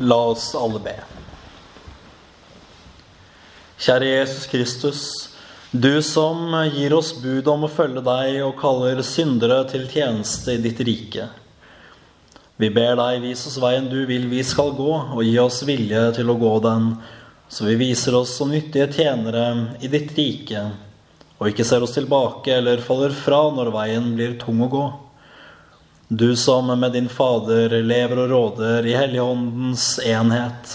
La oss alle be. Kjære Jesus Kristus. Du som gir oss bud om å følge deg og kaller syndere til tjeneste i ditt rike. Vi ber deg, vis oss veien du vil vi skal gå, og gi oss vilje til å gå den, så vi viser oss som nyttige tjenere i ditt rike, og ikke ser oss tilbake eller faller fra når veien blir tung å gå. Du som med din Fader lever og råder i Helligåndens enhet,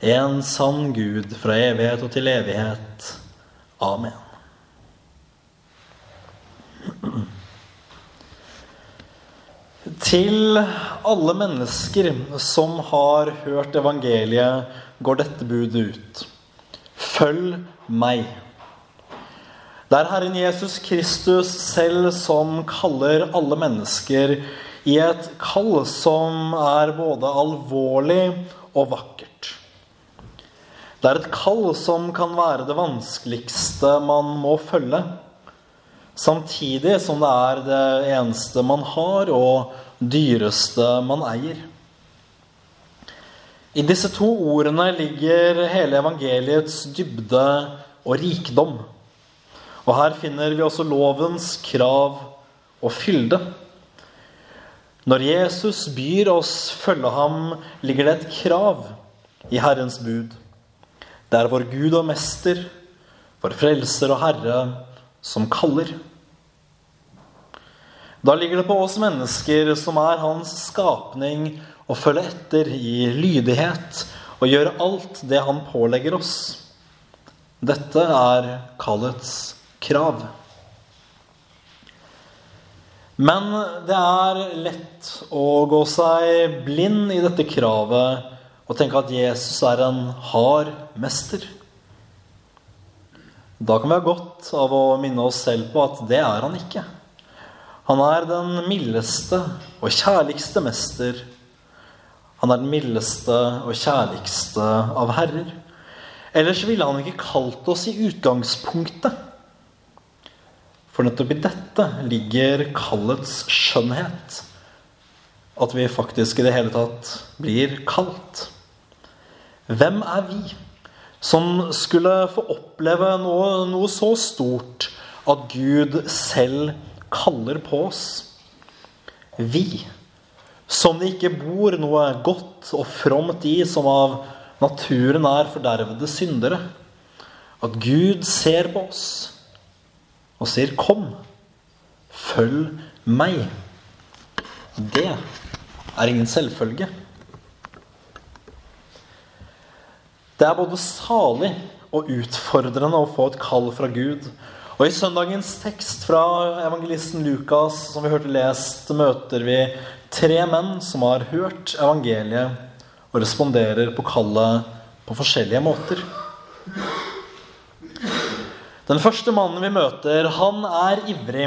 en sann Gud fra evighet og til evighet. Amen. Til alle mennesker som har hørt evangeliet, går dette budet ut. Følg meg. Det er Herren Jesus Kristus selv som kaller alle mennesker i et kall som er både alvorlig og vakkert. Det er et kall som kan være det vanskeligste man må følge, samtidig som det er det eneste man har, og dyreste man eier. I disse to ordene ligger hele evangeliets dybde og rikdom. Og her finner vi også lovens krav og fylde. Når Jesus byr oss følge ham, ligger det et krav i Herrens bud. Det er vår Gud og Mester, vår Frelser og Herre, som kaller. Da ligger det på oss mennesker, som er hans skapning, å følge etter i lydighet og gjøre alt det han pålegger oss. Dette er kallets krav. Men det er lett å gå seg blind i dette kravet og tenke at Jesus er en hard mester. Da kan vi ha godt av å minne oss selv på at det er han ikke. Han er den mildeste og kjærligste mester. Han er den mildeste og kjærligste av herrer. Ellers ville han ikke kalt oss i utgangspunktet. For nettopp i dette ligger kallets skjønnhet. At vi faktisk i det hele tatt blir kalt. Hvem er vi som skulle få oppleve noe, noe så stort at Gud selv kaller på oss? Vi som det ikke bor noe godt og fromt i, som av naturen er fordervede syndere. At Gud ser på oss og sier 'Kom, følg meg'. Det er ingen selvfølge. Det er både salig og utfordrende å få et kall fra Gud. Og i søndagens tekst fra evangelisten Lukas, som vi hørte lest, møter vi tre menn som har hørt evangeliet og responderer på kallet på forskjellige måter. Den første mannen vi møter, han er ivrig,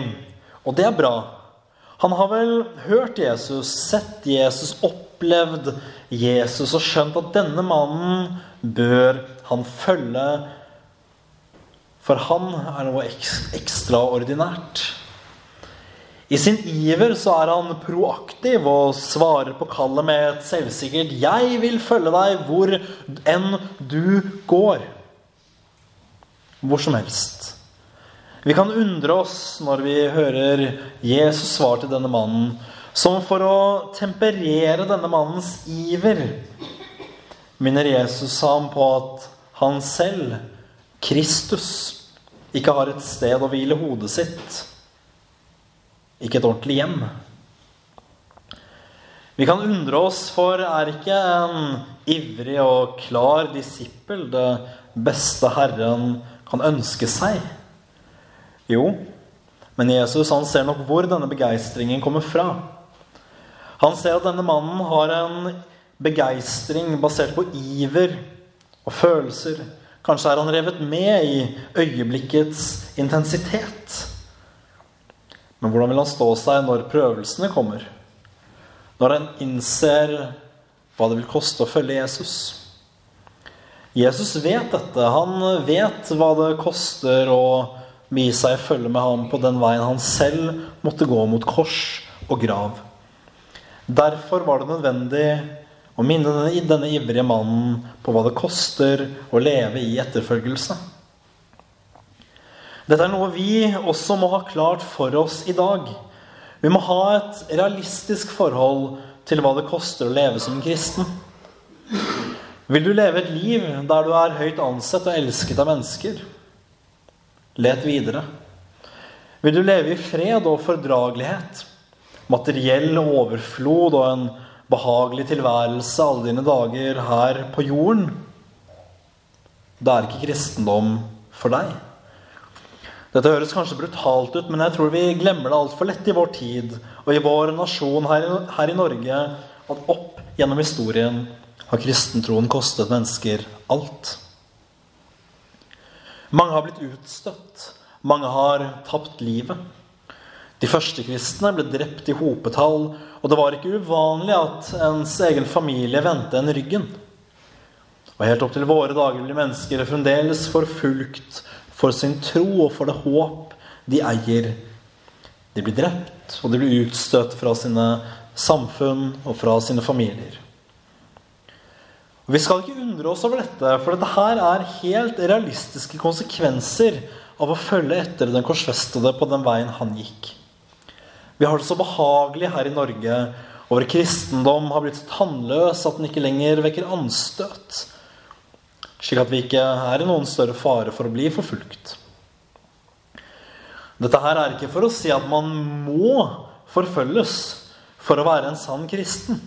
og det er bra. Han har vel hørt Jesus, sett Jesus, opplevd Jesus og skjønt at denne mannen bør han følge, for han er noe ekstraordinært. I sin iver så er han proaktiv og svarer på kallet med et selvsikkert 'Jeg vil følge deg hvor enn du går'. Hvor som helst. Vi kan undre oss når vi hører Jesus svar til denne mannen, som for å temperere denne mannens iver minner Jesus ham på at han selv, Kristus, ikke har et sted å hvile hodet sitt. Ikke et ordentlig hjem. Vi kan undre oss, for er ikke en ivrig og klar disippel det beste Herren kan ønske seg? Jo, men Jesus han ser nok hvor denne begeistringen kommer fra. Han ser at denne mannen har en begeistring basert på iver og følelser. Kanskje er han revet med i øyeblikkets intensitet. Men hvordan vil han stå seg når prøvelsene kommer? Når han innser hva det vil koste å følge Jesus? Jesus vet dette. Han vet hva det koster å gi seg følge med ham på den veien han selv måtte gå mot kors og grav. Derfor var det nødvendig å minne denne, denne ivrige mannen på hva det koster å leve i etterfølgelse. Dette er noe vi også må ha klart for oss i dag. Vi må ha et realistisk forhold til hva det koster å leve som en kristen. Vil du leve et liv der du er høyt ansett og elsket av mennesker? Let videre. Vil du leve i fred og fordragelighet? Materiell overflod og en behagelig tilværelse alle dine dager her på jorden, det er ikke kristendom for deg. Dette høres kanskje brutalt ut, men jeg tror vi glemmer det altfor lett i vår tid og i vår nasjon her, her i Norge at opp gjennom historien har kristentroen kostet mennesker alt. Mange har blitt utstøtt. Mange har tapt livet. De første kristne ble drept i hopetall, og det var ikke uvanlig at ens egen familie vendte en ryggen. Og helt opp til våre dager blir mennesker fremdeles forfulgt for sin tro og for det håp de eier. De blir drept, og de blir utstøtt fra sine samfunn og fra sine familier. Og Vi skal ikke undre oss over dette, for dette her er helt realistiske konsekvenser av å følge etter den korsfestede på den veien han gikk. Vi har det så behagelig her i Norge, og vår kristendom har blitt så tannløs at den ikke lenger vekker anstøt, slik at vi ikke er i noen større fare for å bli forfulgt. Dette her er ikke for å si at man må forfølges for å være en sann kristen.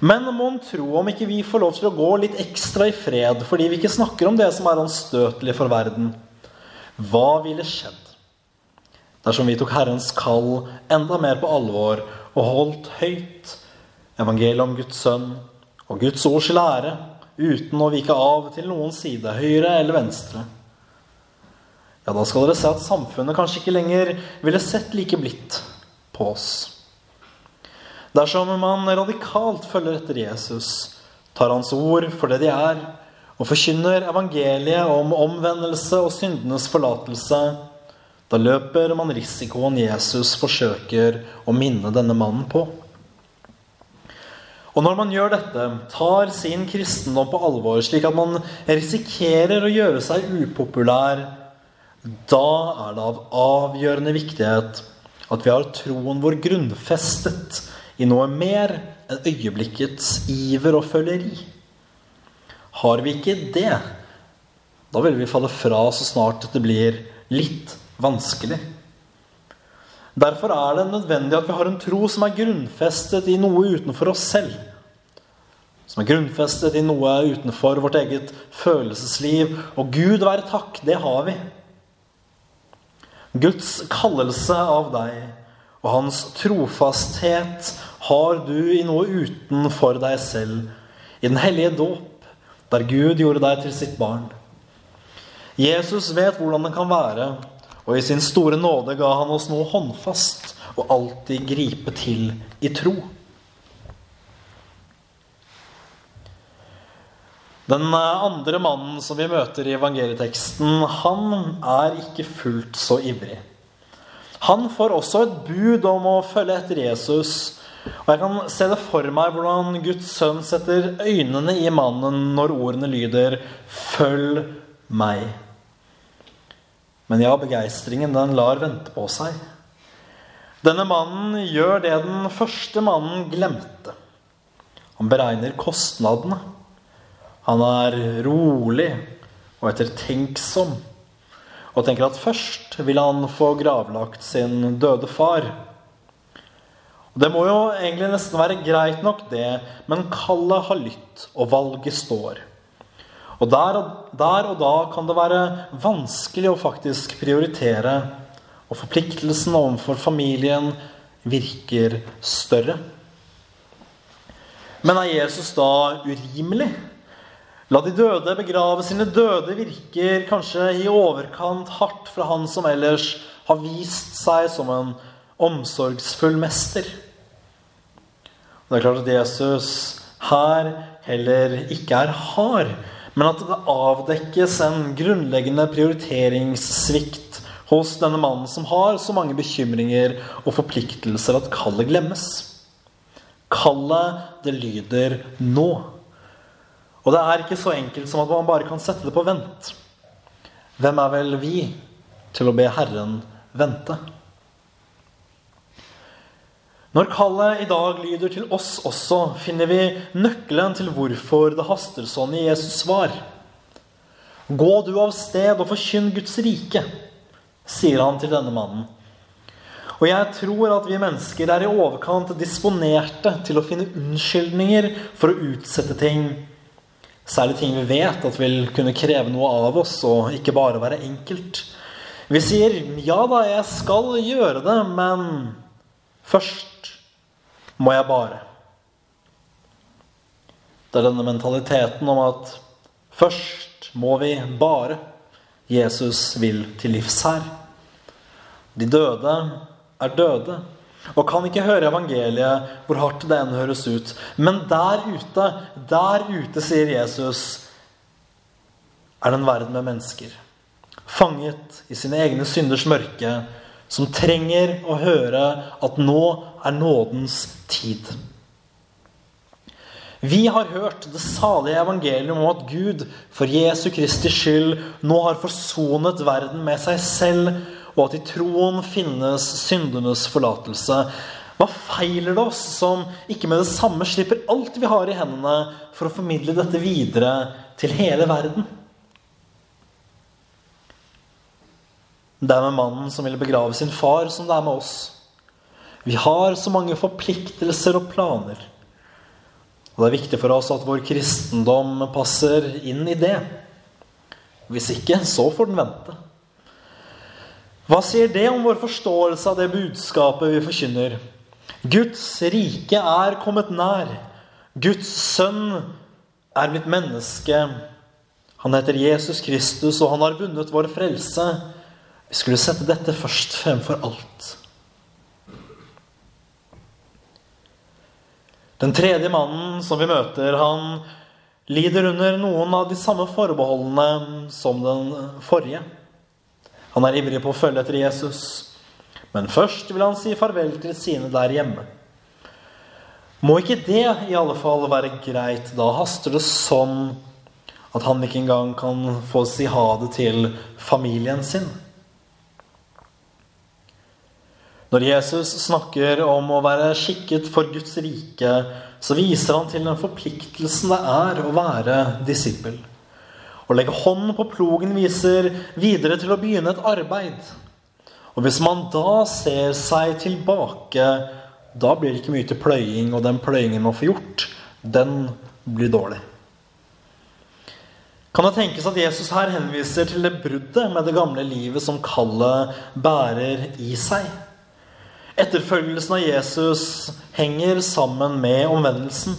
Men mon tro om ikke vi får lov til å gå litt ekstra i fred fordi vi ikke snakker om det som er anstøtelig for verden? Hva ville skjedd dersom vi tok Herrens kall enda mer på alvor og holdt høyt evangeliet om Guds sønn og Guds ords lære uten å vike av til noen side, høyre eller venstre? Ja, da skal dere se at samfunnet kanskje ikke lenger ville sett like blidt på oss. Dersom man radikalt følger etter Jesus, tar hans ord for det de er, og forkynner evangeliet om omvendelse og syndenes forlatelse, da løper man risikoen Jesus forsøker å minne denne mannen på. Og når man gjør dette, tar sin kristendom på alvor, slik at man risikerer å gjøre seg upopulær, da er det av avgjørende viktighet at vi har troen vår grunnfestet i noe mer enn øyeblikkets iver og føleri. Har vi ikke det, da vil vi falle fra så snart det blir litt vanskelig. Derfor er det nødvendig at vi har en tro som er grunnfestet i noe utenfor oss selv. Som er grunnfestet i noe utenfor vårt eget følelsesliv. Og Gud være takk, det har vi. Guds kallelse av deg og hans trofasthet har du i noe utenfor deg selv. I den hellige dåp der Gud gjorde deg til sitt barn. Jesus vet hvordan det kan være, og i sin store nåde ga han oss noe håndfast og alltid gripe til i tro. Den andre mannen som vi møter i evangelieteksten, han er ikke fullt så ivrig. Han får også et bud om å følge etter Jesus og jeg kan se det for meg hvordan Guds sønn setter øynene i mannen når ordene lyder 'Følg meg'. Men ja, begeistringen den lar vente på seg. Denne mannen gjør det den første mannen glemte. Han beregner kostnadene. Han er rolig og ettertenksom og tenker at først vil han få gravlagt sin døde far. Og Det må jo egentlig nesten være greit nok, det, men kallet har lytt, og valget står. Og der, der og da kan det være vanskelig å faktisk prioritere, og forpliktelsen overfor familien virker større. Men er Jesus da urimelig? La de døde begrave sine døde virker kanskje i overkant hardt fra han som ellers har vist seg som en omsorgsfull mester. Det er klart at Jesus her heller ikke er hard, men at det avdekkes en grunnleggende prioriteringssvikt hos denne mannen som har så mange bekymringer og forpliktelser at kallet glemmes. Kallet, det lyder nå. Og det er ikke så enkelt som at man bare kan sette det på vent. Hvem er vel vi til å be Herren vente? Når kallet i dag lyder til oss også, finner vi nøkkelen til hvorfor det haster sånn i Jesus svar. Gå du av sted og forkynn Guds rike, sier han til denne mannen. Og jeg tror at vi mennesker er i overkant disponerte til å finne unnskyldninger for å utsette ting. Særlig ting vi vet at vil kunne kreve noe av oss, og ikke bare være enkelt. Vi sier 'ja da, jeg skal gjøre det', men først må jeg bare. Det er denne mentaliteten om at først må vi bare. Jesus vil til livs her. De døde er døde og kan ikke høre evangeliet, hvor hardt det enn høres ut. Men der ute, der ute, sier Jesus, er det en verden med mennesker. Fanget i sine egne synders mørke, som trenger å høre at nå er nådens tid. Vi har hørt det salige evangeliet om at Gud for Jesu Kristi skyld nå har forsonet verden med seg selv, og at i troen finnes syndenes forlatelse. Hva feiler det oss som ikke med det samme slipper alt vi har i hendene, for å formidle dette videre til hele verden? Det er med mannen som ville begrave sin far, som det er med oss. Vi har så mange forpliktelser og planer. Og det er viktig for oss at vår kristendom passer inn i det. Hvis ikke, så får den vente. Hva sier det om vår forståelse av det budskapet vi forkynner? Guds rike er kommet nær. Guds sønn er blitt menneske. Han heter Jesus Kristus, og han har vunnet vår frelse. Vi skulle sette dette først fremfor alt. Den tredje mannen som vi møter, han lider under noen av de samme forbeholdene som den forrige. Han er ivrig på å følge etter Jesus, men først vil han si farvel til sine der hjemme. Må ikke det i alle fall være greit? Da haster det sånn at han ikke engang kan få si ha det til familien sin. Når Jesus snakker om å være skikket for Guds rike, så viser han til den forpliktelsen det er å være disippel. Å legge hånden på plogen viser videre til å begynne et arbeid. Og hvis man da ser seg tilbake, da blir det ikke mye til pløying, og den pløyingen man får gjort, den blir dårlig. Kan det tenkes at Jesus her henviser til det bruddet med det gamle livet som kallet bærer i seg? Etterfølgelsen av Jesus henger sammen med omvendelsen.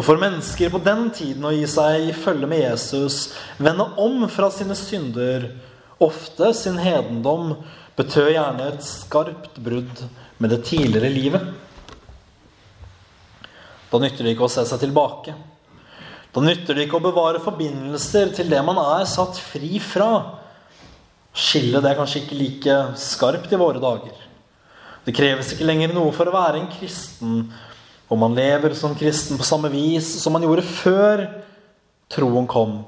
Og for mennesker på den tiden å gi seg i følge med Jesus, vende om fra sine synder, ofte sin hedendom, betød gjerne et skarpt brudd med det tidligere livet. Da nytter det ikke å se seg tilbake. Da nytter det ikke å bevare forbindelser til det man er satt fri fra. Skillet er kanskje ikke like skarpt i våre dager. Det kreves ikke lenger noe for å være en kristen, og man lever som kristen på samme vis som man gjorde før troen kom.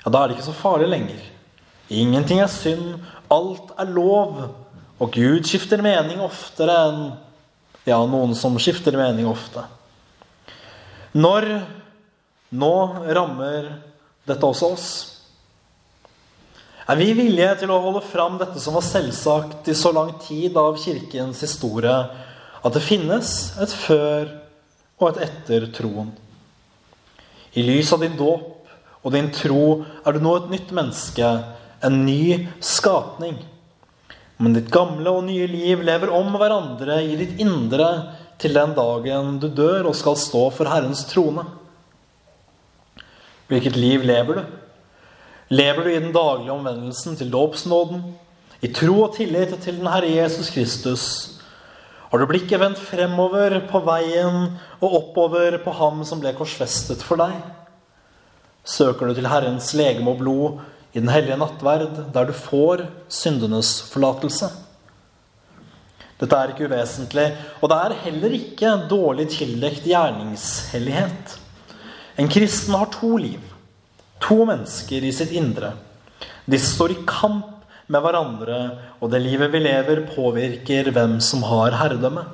Ja, da er det ikke så farlig lenger. Ingenting er synd, alt er lov, og Gud skifter mening oftere enn ja, noen som skifter mening ofte. Når nå rammer dette også oss? Er vi villige til å holde fram dette som var selvsagt i så lang tid av kirkens historie, at det finnes et før og et etter troen? I lys av din dåp og din tro er du nå et nytt menneske, en ny skapning. Men ditt gamle og nye liv lever om hverandre i ditt indre til den dagen du dør og skal stå for Herrens trone. Hvilket liv lever du? Lever du i den daglige omvendelsen til dåpsnåden, i tro og tillit til den Herre Jesus Kristus? Har du blikket vendt fremover på veien og oppover på ham som ble korsfestet for deg? Søker du til Herrens legeme og blod i den hellige nattverd, der du får syndenes forlatelse? Dette er ikke uvesentlig. Og det er heller ikke dårlig tildekt gjerningshellighet. En kristen har to liv. To mennesker i sitt indre. De står i kamp med hverandre, og det livet vi lever, påvirker hvem som har herredømme.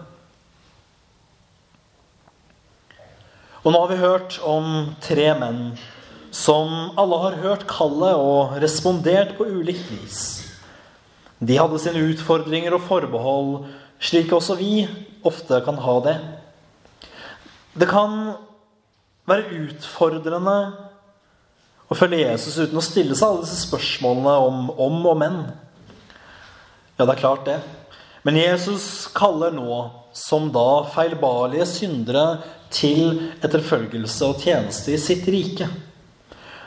Og nå har vi hørt om tre menn som alle har hørt kallet og respondert på ulikt vis. De hadde sine utfordringer og forbehold, slik også vi ofte kan ha det. Det kan være utfordrende å følge Jesus uten å stille seg alle disse spørsmålene om om og men. Ja, det er klart, det. Men Jesus kaller nå, som da feilbarlige syndere, til etterfølgelse og tjeneste i sitt rike.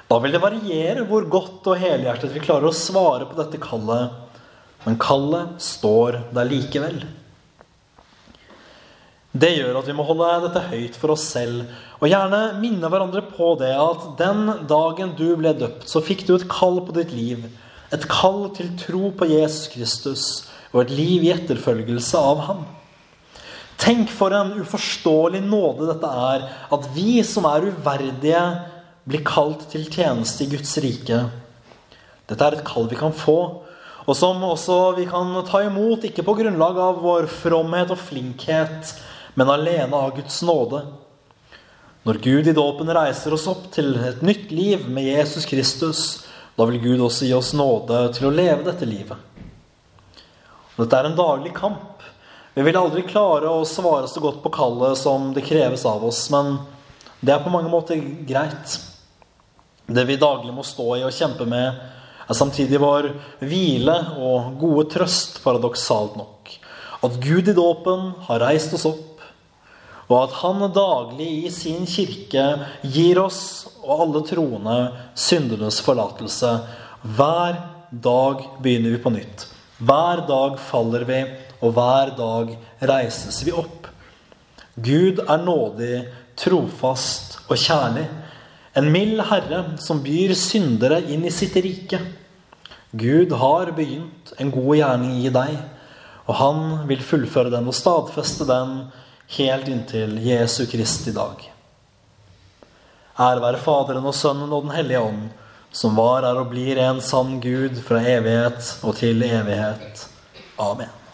Da vil det variere hvor godt og helhjertet vi klarer å svare på dette kallet. Men kallet står der likevel. Det gjør at vi må holde dette høyt for oss selv, og gjerne minne hverandre på det at den dagen du ble døpt, så fikk du et kall på ditt liv. Et kall til tro på Jesus Kristus og et liv i etterfølgelse av ham. Tenk for en uforståelig nåde dette er, at vi som er uverdige, blir kalt til tjeneste i Guds rike. Dette er et kall vi kan få, og som også vi kan ta imot, ikke på grunnlag av vår fromhet og flinkhet, men alene av Guds nåde. Når Gud i dåpen reiser oss opp til et nytt liv med Jesus Kristus, da vil Gud også gi oss nåde til å leve dette livet. Dette er en daglig kamp. Vi vil aldri klare å svare så godt på kallet som det kreves av oss, men det er på mange måter greit. Det vi daglig må stå i og kjempe med, er samtidig vår hvile og gode trøst, paradoksalt nok. At Gud i dåpen har reist oss opp, og at Han daglig i sin kirke gir oss og alle troende syndenes forlatelse. Hver dag begynner vi på nytt. Hver dag faller vi og hver dag reises vi opp. Gud er nådig, trofast og kjærlig. En mild herre som byr syndere inn i sitt rike. Gud har begynt en god gjerning i deg, og han vil fullføre den og stadfeste den helt inntil Jesu Kristi dag. Ære være Faderen og Sønnen og Den hellige ånd, som var, er og blir en sann Gud fra evighet og til evighet. Amen.